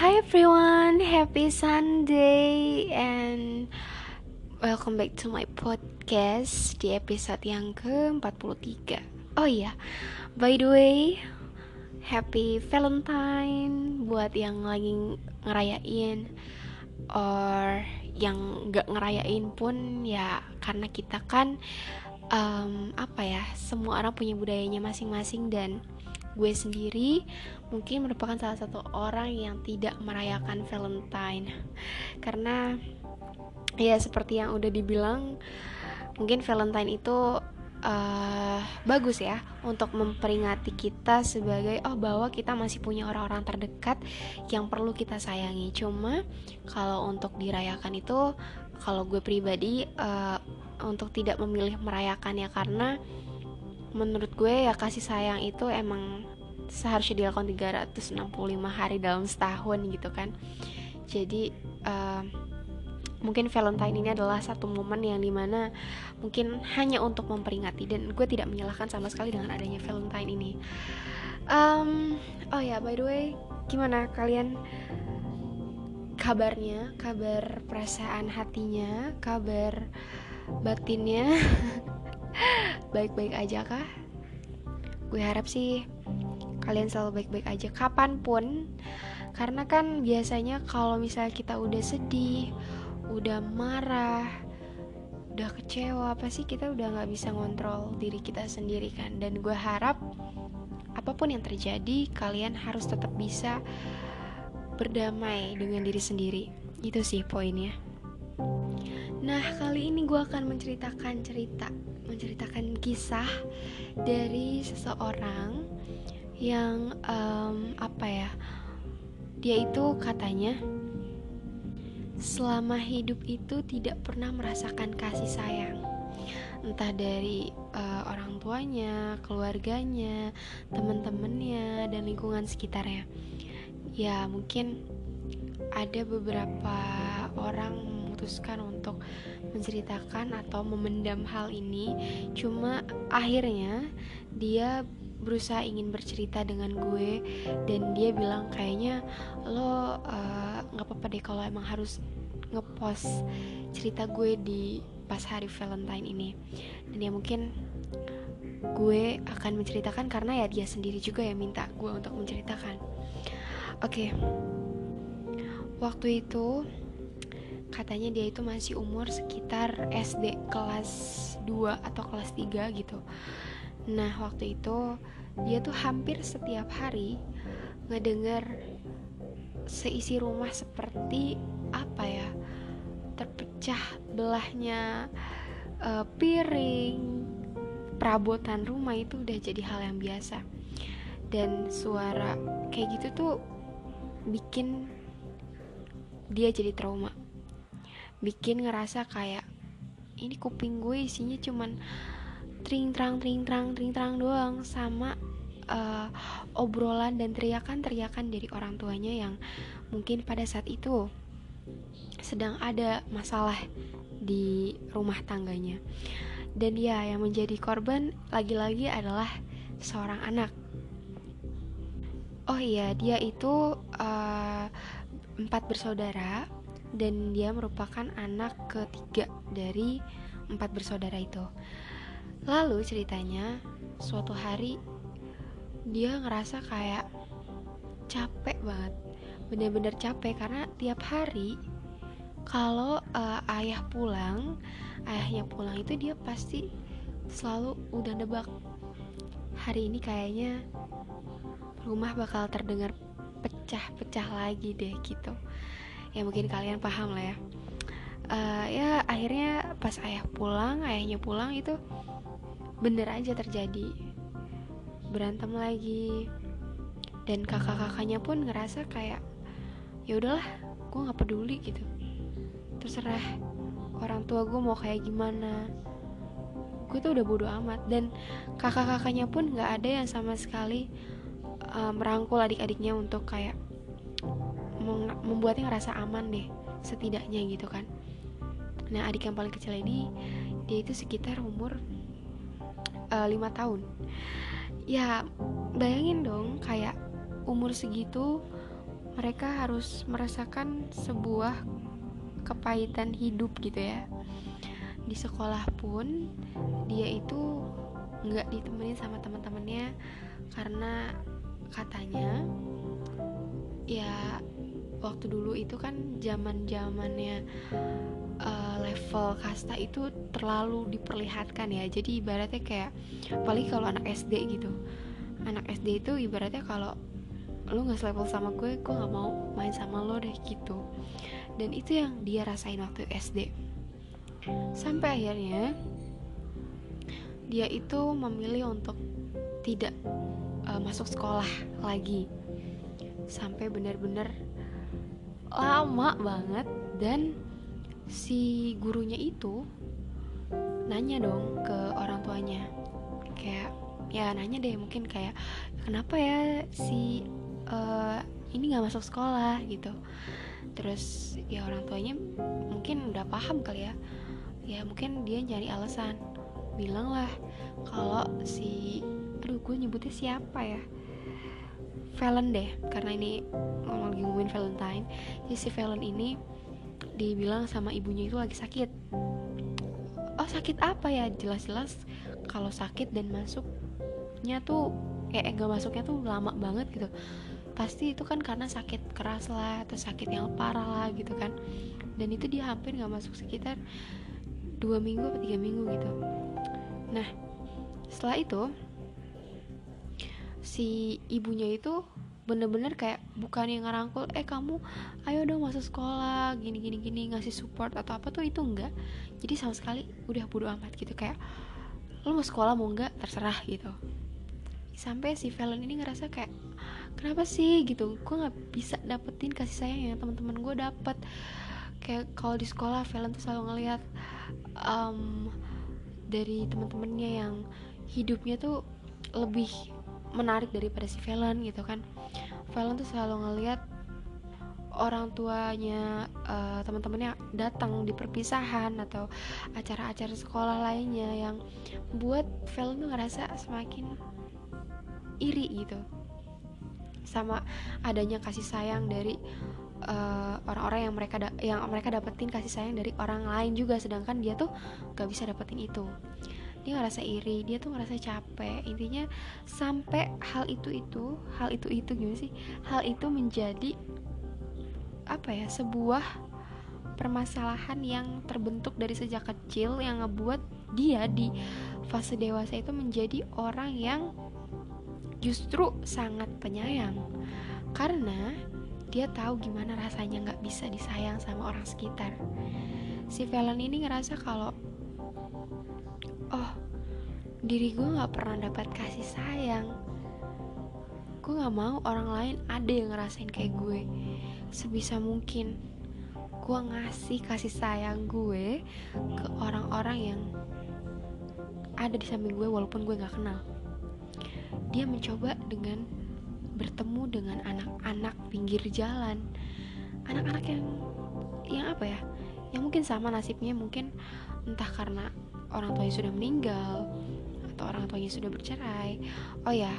Hi everyone, happy Sunday and welcome back to my podcast di episode yang ke-43 Oh iya, by the way, happy Valentine buat yang lagi ngerayain or yang gak ngerayain pun ya karena kita kan um, apa ya semua orang punya budayanya masing-masing dan gue sendiri mungkin merupakan salah satu orang yang tidak merayakan Valentine. Karena ya seperti yang udah dibilang mungkin Valentine itu uh, bagus ya untuk memperingati kita sebagai oh bahwa kita masih punya orang-orang terdekat yang perlu kita sayangi. Cuma kalau untuk dirayakan itu kalau gue pribadi uh, untuk tidak memilih merayakannya karena menurut gue ya kasih sayang itu emang seharusnya dilakukan 365 hari dalam setahun gitu kan. Jadi uh, mungkin Valentine ini adalah satu momen yang di mana mungkin hanya untuk memperingati dan gue tidak menyalahkan sama sekali dengan adanya Valentine ini. Um, oh ya by the way gimana kalian kabarnya kabar perasaan hatinya kabar batinnya baik-baik aja kah? Gue harap sih kalian selalu baik-baik aja kapan pun. Karena kan biasanya kalau misalnya kita udah sedih udah marah udah kecewa apa sih kita udah nggak bisa ngontrol diri kita sendiri kan. Dan gue harap apa pun yang terjadi kalian harus tetap bisa berdamai dengan diri sendiri. Itu sih poinnya. Nah, kali ini gue akan menceritakan cerita, menceritakan kisah dari seseorang yang um, apa ya? Dia itu katanya selama hidup itu tidak pernah merasakan kasih sayang. Entah dari uh, orang tuanya, keluarganya, teman-temannya, dan lingkungan sekitarnya. Ya, mungkin ada beberapa orang memutuskan untuk menceritakan atau memendam hal ini. Cuma akhirnya dia berusaha ingin bercerita dengan gue dan dia bilang kayaknya lo eh, nggak uh, apa-apa deh kalau emang harus ngepost cerita gue di pas hari Valentine ini. Dan ya mungkin gue akan menceritakan karena ya dia sendiri juga yang minta gue untuk menceritakan. Oke. Okay. waktu itu katanya dia itu masih umur sekitar SD kelas 2 atau kelas 3 gitu. Nah waktu itu dia tuh hampir setiap hari ngedenger seisi rumah seperti apa ya terpecah belahnya uh, piring perabotan rumah itu udah jadi hal yang biasa. Dan suara kayak gitu tuh bikin dia jadi trauma bikin ngerasa kayak ini kuping gue isinya cuman tring trang tring trang tring trang doang sama uh, obrolan dan teriakan-teriakan dari orang tuanya yang mungkin pada saat itu sedang ada masalah di rumah tangganya. Dan ya yang menjadi korban lagi-lagi adalah seorang anak. Oh iya dia itu uh, empat bersaudara dan dia merupakan anak ketiga dari empat bersaudara itu. Lalu ceritanya suatu hari dia ngerasa kayak capek banget, bener-bener capek karena tiap hari kalau uh, ayah pulang, ayahnya pulang itu dia pasti selalu udah nebak. Hari ini kayaknya rumah bakal terdengar pecah-pecah lagi deh gitu ya mungkin kalian paham lah ya. Uh, ya akhirnya pas ayah pulang ayahnya pulang itu bener aja terjadi. Berantem lagi. Dan kakak-kakaknya pun ngerasa kayak ya udahlah gue nggak peduli gitu. Terserah orang tua gue mau kayak gimana. Gue tuh udah bodo amat. Dan kakak-kakaknya pun nggak ada yang sama sekali uh, merangkul adik-adiknya untuk kayak membuatnya ngerasa aman deh setidaknya gitu kan. Nah adik yang paling kecil ini dia itu sekitar umur uh, eh, 5 tahun. Ya bayangin dong kayak umur segitu mereka harus merasakan sebuah kepahitan hidup gitu ya. Di sekolah pun dia itu nggak ditemenin sama teman-temannya karena katanya ya waktu dulu itu kan zaman zamannya uh, level kasta itu terlalu diperlihatkan ya. Jadi ibaratnya kayak paling kalau anak SD gitu. Anak SD itu ibaratnya kalau lo nggak level sama gue gue nggak mau main sama lo deh gitu. Dan itu yang dia rasain waktu SD sampai akhirnya dia itu memilih untuk tidak uh, masuk sekolah lagi. Sampai benar-benar lama banget dan si gurunya itu nanya dong ke orang tuanya. Kayak ya nanya deh mungkin kayak kenapa ya si uh, ini nggak masuk sekolah? gitu. Terus ya orang tuanya mungkin udah paham kali ya. Ya mungkin dia nyari alasan. Bilang lah kalau si aduh gue nyebutnya siapa ya Valen deh karena ini ngomong lagi ngomongin Valentine. Jadi si Valen ini dibilang sama ibunya itu lagi sakit. Oh sakit apa ya? Jelas-jelas kalau sakit dan masuknya tuh eh enggak masuknya tuh lama banget gitu. Pasti itu kan karena sakit keras lah atau sakit yang parah lah gitu kan. Dan itu dia hampir nggak masuk sekitar dua minggu atau tiga minggu gitu. Nah setelah itu si ibunya itu bener-bener kayak bukan yang ngerangkul eh kamu ayo dong masuk sekolah gini gini gini ngasih support atau apa tuh itu enggak. Jadi sama sekali udah bodo amat gitu kayak lo mau sekolah mau enggak terserah gitu. Sampai si Valen ini ngerasa kayak kenapa sih? gitu. Gue nggak bisa dapetin kasih sayang yang teman-teman gue dapet. Kayak kalau di sekolah Valen tuh selalu ngelihat um, dari teman-temannya yang hidupnya tuh lebih menarik daripada si Valen gitu kan. Valen tuh selalu ngeliat orang tuanya uh, teman-temannya datang di perpisahan atau acara-acara sekolah lainnya yang buat Valen tuh ngerasa semakin iri gitu. Sama adanya kasih sayang dari eh, orang-orang yang mereka yang mereka dapetin kasih sayang dari orang lain juga sedangkan dia tuh gak bisa dapetin itu dia ngerasa iri dia tuh ngerasa capek. Intinya sampai hal itu itu hal itu itu gimana sih? Hal itu menjadi apa ya sebuah permasalahan yang terbentuk dari sejak kecil yang ngebuat dia di fase dewasa itu menjadi orang yang justru sangat penyayang. Karena dia tahu gimana rasanya nggak bisa disayang sama orang sekitar. Si Valen ini ngerasa kalau oh diri gue gak pernah dapat kasih sayang. Gue gak mau orang lain ada yang ngerasain kayak gue. Sebisa mungkin gue ngasih kasih sayang gue ke orang-orang yang ada di samping gue walaupun gue gak kenal. Dia mencoba dengan bertemu dengan anak-anak pinggir jalan. Anak-anak yang yang apa ya? Yang mungkin sama nasibnya mungkin entah karena orang tuanya sudah meninggal atau orang tuanya sudah bercerai. Oh ya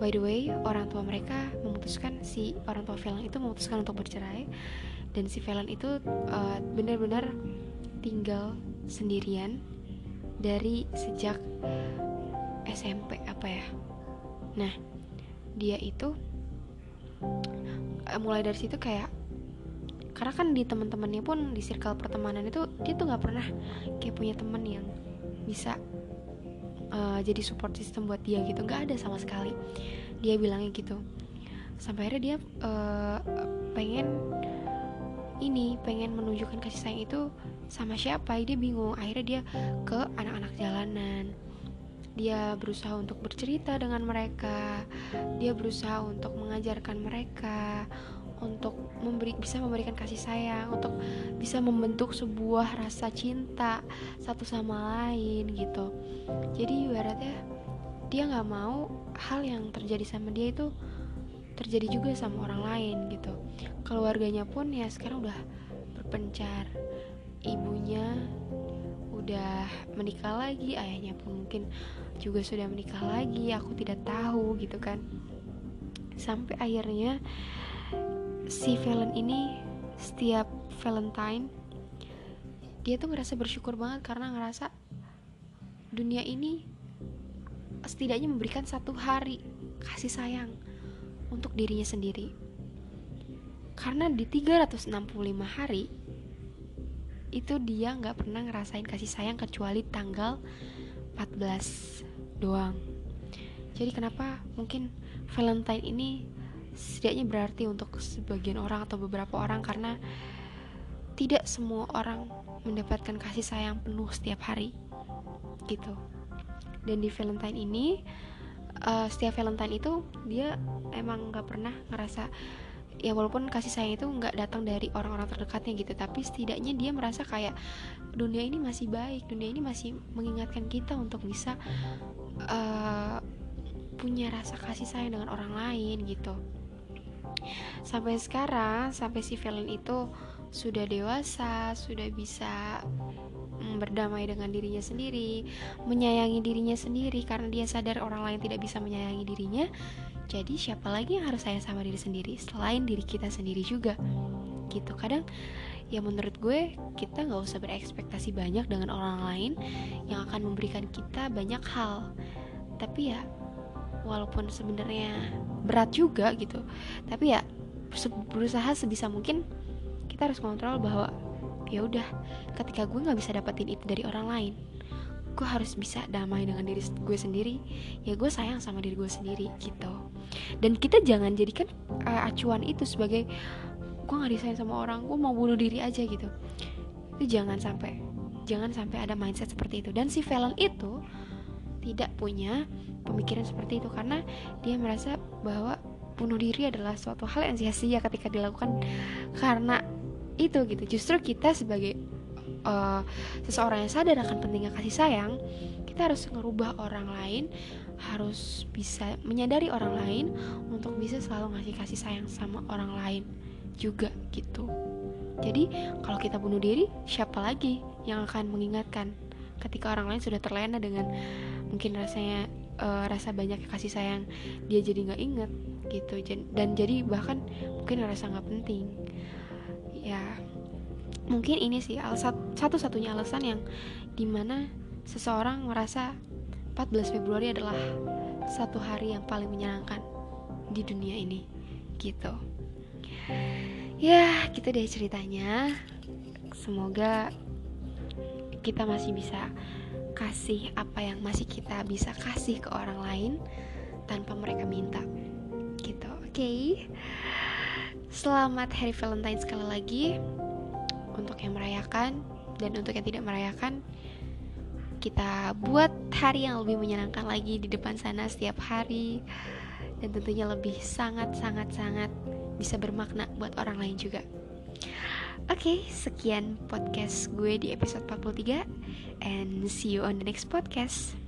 by the way orang tua mereka memutuskan si orang tua Velan itu memutuskan untuk bercerai. Dan si Velan itu uh, benar-benar tinggal sendirian dari sejak SMP apa ya? Nah dia itu uh, mulai dari situ kayak karena kan di teman-temannya pun di circle pertemanan itu dia tuh nggak pernah kayak punya teman yang bisa uh, jadi support system buat dia gitu. Nggak ada sama sekali. Dia bilangnya gitu. Sampai akhirnya dia uh, pengen ini pengen menunjukkan kasih sayang itu sama siapa. Dia bingung. Akhirnya dia ke anak-anak jalanan. Dia berusaha untuk bercerita dengan mereka. Dia berusaha untuk mengajarkan mereka untuk memberi bisa memberikan kasih sayang untuk bisa membentuk sebuah rasa cinta satu sama lain gitu. Jadi ibaratnya dia nggak mau hal yang terjadi sama dia itu terjadi juga sama orang lain gitu. Keluarganya pun ya sekarang udah berpencar. Ibunya udah menikah lagi ayahnya pun mungkin juga sudah menikah lagi aku tidak tahu gitu kan. Sampai akhirnya si Valen ini setiap Valentine dia tuh ngerasa bersyukur banget karena ngerasa dunia ini setidaknya memberikan satu hari kasih sayang untuk dirinya sendiri. Karena di 365 hari itu dia nggak pernah ngerasain kasih sayang kecuali tanggal 14 doang. Jadi kenapa mungkin Valentine ini setidaknya berarti untuk sebagian orang atau beberapa orang karena tidak semua orang mendapatkan kasih sayang penuh setiap hari gitu. Dan di Valentine ini uh, setiap Valentine itu dia emang nggak pernah ngerasa ya walaupun kasih sayang itu nggak datang dari orang-orang terdekatnya gitu tapi setidaknya dia merasa kayak dunia ini masih baik dunia ini masih mengingatkan kita untuk bisa uh, punya rasa kasih sayang dengan orang lain gitu sampai sekarang sampai si Valen itu sudah dewasa sudah bisa mm, berdamai dengan dirinya sendiri menyayangi dirinya sendiri karena dia sadar orang lain tidak bisa menyayangi dirinya jadi siapa lagi yang harus sayang sama diri sendiri selain diri kita sendiri juga. Gitu kadang ya menurut gue kita nggak usah berekspektasi banyak dengan orang lain yang akan memberikan kita banyak hal. Tapi ya walaupun sebenarnya berat juga gitu. Tapi ya berusaha sebisa mungkin kita harus kontrol bahwa ya udah ketika gue nggak bisa dapetin itu dari orang lain gue harus bisa damai dengan diri gue sendiri. Ya gue sayang sama diri gue sendiri gitu. Dan kita jangan jadikan uh, acuan itu sebagai gue nggak disayang sama orang gue mau bunuh diri aja gitu. Itu jangan sampai jangan sampai ada mindset seperti itu. Dan si Valen itu tidak punya pemikiran seperti itu. Karena dia merasa bahwa bunuh diri adalah suatu hal yang sia-sia ketika dilakukan karena itu gitu. Justru kita sebagai uh, seseorang yang sadar akan pentingnya kasih sayang kita harus ngerubah orang lain harus bisa menyadari orang lain untuk bisa selalu ngasih kasih sayang sama orang lain juga gitu. Jadi kalau kita bunuh diri siapa lagi yang akan mengingatkan ketika orang lain sudah terlena dengan mungkin rasanya uh, rasa banyak kasih sayang dia jadi nggak inget gitu. Dan jadi bahkan mungkin rasa nggak penting. Ya mungkin ini sih satu-satunya alasan yang di mana seseorang merasa 14 Februari adalah satu hari yang paling menyenangkan di dunia ini gitu. Ya gitu deh ceritanya. Semoga kita masih bisa kasih apa yang masih kita bisa kasih ke orang lain tanpa mereka minta gitu oke okay? selamat hari Valentine sekali lagi untuk yang merayakan dan untuk yang tidak merayakan kita buat hari yang lebih menyenangkan lagi di depan sana setiap hari dan tentunya lebih sangat sangat sangat bisa bermakna buat orang lain juga. Oke, okay, sekian podcast gue di episode 43 and see you on the next podcast.